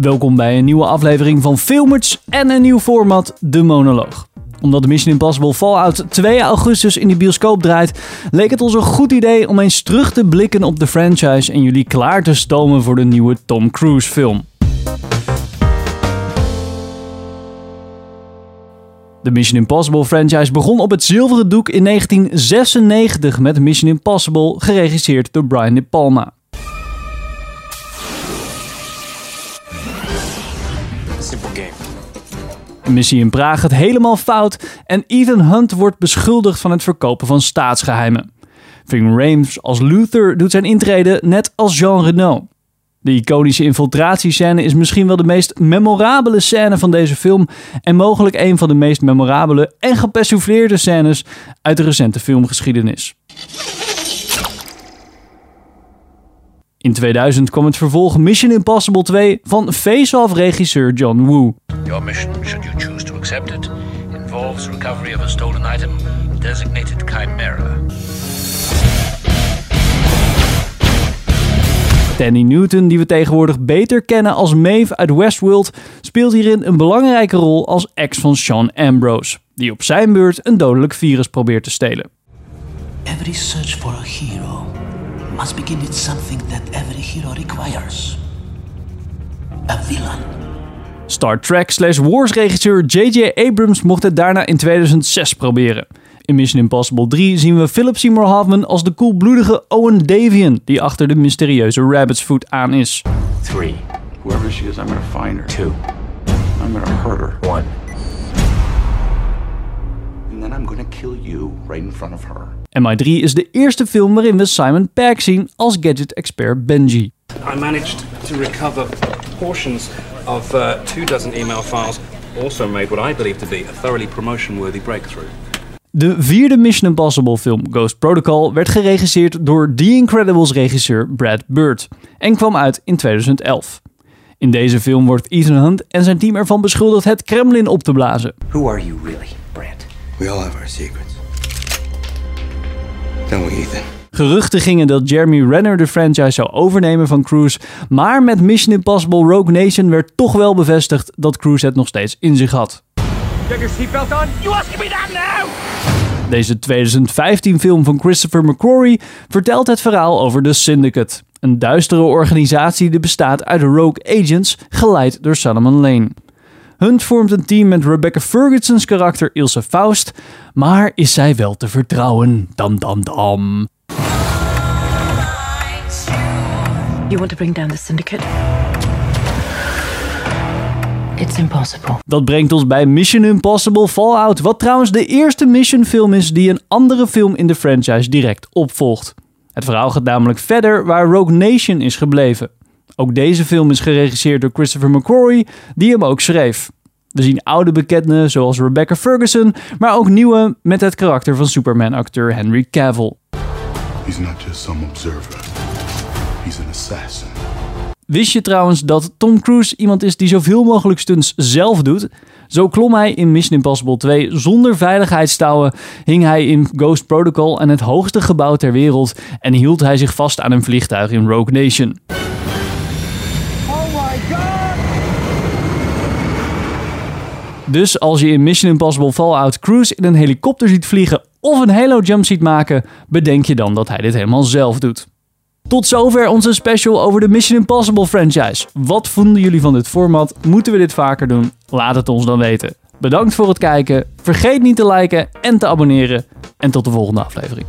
Welkom bij een nieuwe aflevering van Filmers en een nieuw format, De Monoloog. Omdat Mission Impossible Fallout 2 augustus in de bioscoop draait, leek het ons een goed idee om eens terug te blikken op de franchise en jullie klaar te stomen voor de nieuwe Tom Cruise film. De Mission Impossible franchise begon op het zilveren doek in 1996 met Mission Impossible, geregisseerd door Brian De Palma. Simple missie in Praag gaat helemaal fout en Ethan Hunt wordt beschuldigd van het verkopen van staatsgeheimen. Ving Rhames als Luther doet zijn intrede net als Jean Reno. De iconische infiltratiescène is misschien wel de meest memorabele scène van deze film en mogelijk een van de meest memorabele en gepersifleerde scènes uit de recente filmgeschiedenis. In 2000 kwam het vervolg Mission Impossible 2 van Face-Off regisseur John Woo. Your mission, should you choose to accept it, involves recovery of a stolen item designated Chimera. Danny Newton, die we tegenwoordig beter kennen als Maeve uit Westworld, speelt hierin een belangrijke rol als ex van Sean Ambrose, die op zijn beurt een dodelijk virus probeert te stelen. Every search for a hero must begin with something that every hero requires a villain. Star Trek slash Wars regisseur J.J. Abrams mocht het daarna in 2006 proberen. In Mission Impossible 3 zien we Philip Seymour Hoffman als de koelbloedige Owen Davian, die achter de mysterieuze Rabbit's Foot aan is. Three. Whoever she is, I'm gonna find her. Two. I'm gonna hurt her. One. And then I'm gonna kill you right in front of her. MI3 is de eerste film waarin we Simon Pegg zien als gadget-expert Benji. I managed to recover portions of uh, two dozen email files. Also made what I believe to be a thoroughly promotion-worthy breakthrough. De vierde Mission Impossible film Ghost Protocol werd geregisseerd door The Incredibles regisseur Brad Bird en kwam uit in 2011. In deze film wordt Ethan Hunt en zijn team ervan beschuldigd het Kremlin op te blazen. Who are you really, Brent? We all have our secrets. Don't we, Ethan? Geruchten gingen dat Jeremy Renner de franchise zou overnemen van Cruise, maar met Mission Impossible Rogue Nation werd toch wel bevestigd dat Cruise het nog steeds in zich had. Deze 2015 film van Christopher McQuarrie vertelt het verhaal over de Syndicate. Een duistere organisatie die bestaat uit rogue agents, geleid door Solomon Lane. Hunt vormt een team met Rebecca Ferguson's karakter Ilse Faust, maar is zij wel te vertrouwen? Dam dam dam. You want to bring down the syndicate? It's impossible. Dat brengt ons bij Mission Impossible Fallout, wat trouwens de eerste Mission film is die een andere film in de franchise direct opvolgt. Het verhaal gaat namelijk verder waar Rogue Nation is gebleven. Ook deze film is geregisseerd door Christopher McQuarrie, die hem ook schreef. We zien oude bekenden zoals Rebecca Ferguson, maar ook nieuwe met het karakter van Superman-acteur Henry Cavill. He's not just some observer. He's an assassin. Wist je trouwens dat Tom Cruise iemand is die zoveel mogelijk stunts zelf doet? Zo klom hij in Mission Impossible 2 zonder veiligheidstouwen, hing hij in Ghost Protocol aan het hoogste gebouw ter wereld en hield hij zich vast aan een vliegtuig in Rogue Nation. Dus als je in Mission Impossible Fallout Cruise in een helikopter ziet vliegen of een halo jump ziet maken, bedenk je dan dat hij dit helemaal zelf doet. Tot zover onze special over de Mission Impossible franchise. Wat vonden jullie van dit format? Moeten we dit vaker doen? Laat het ons dan weten. Bedankt voor het kijken. Vergeet niet te liken en te abonneren. En tot de volgende aflevering.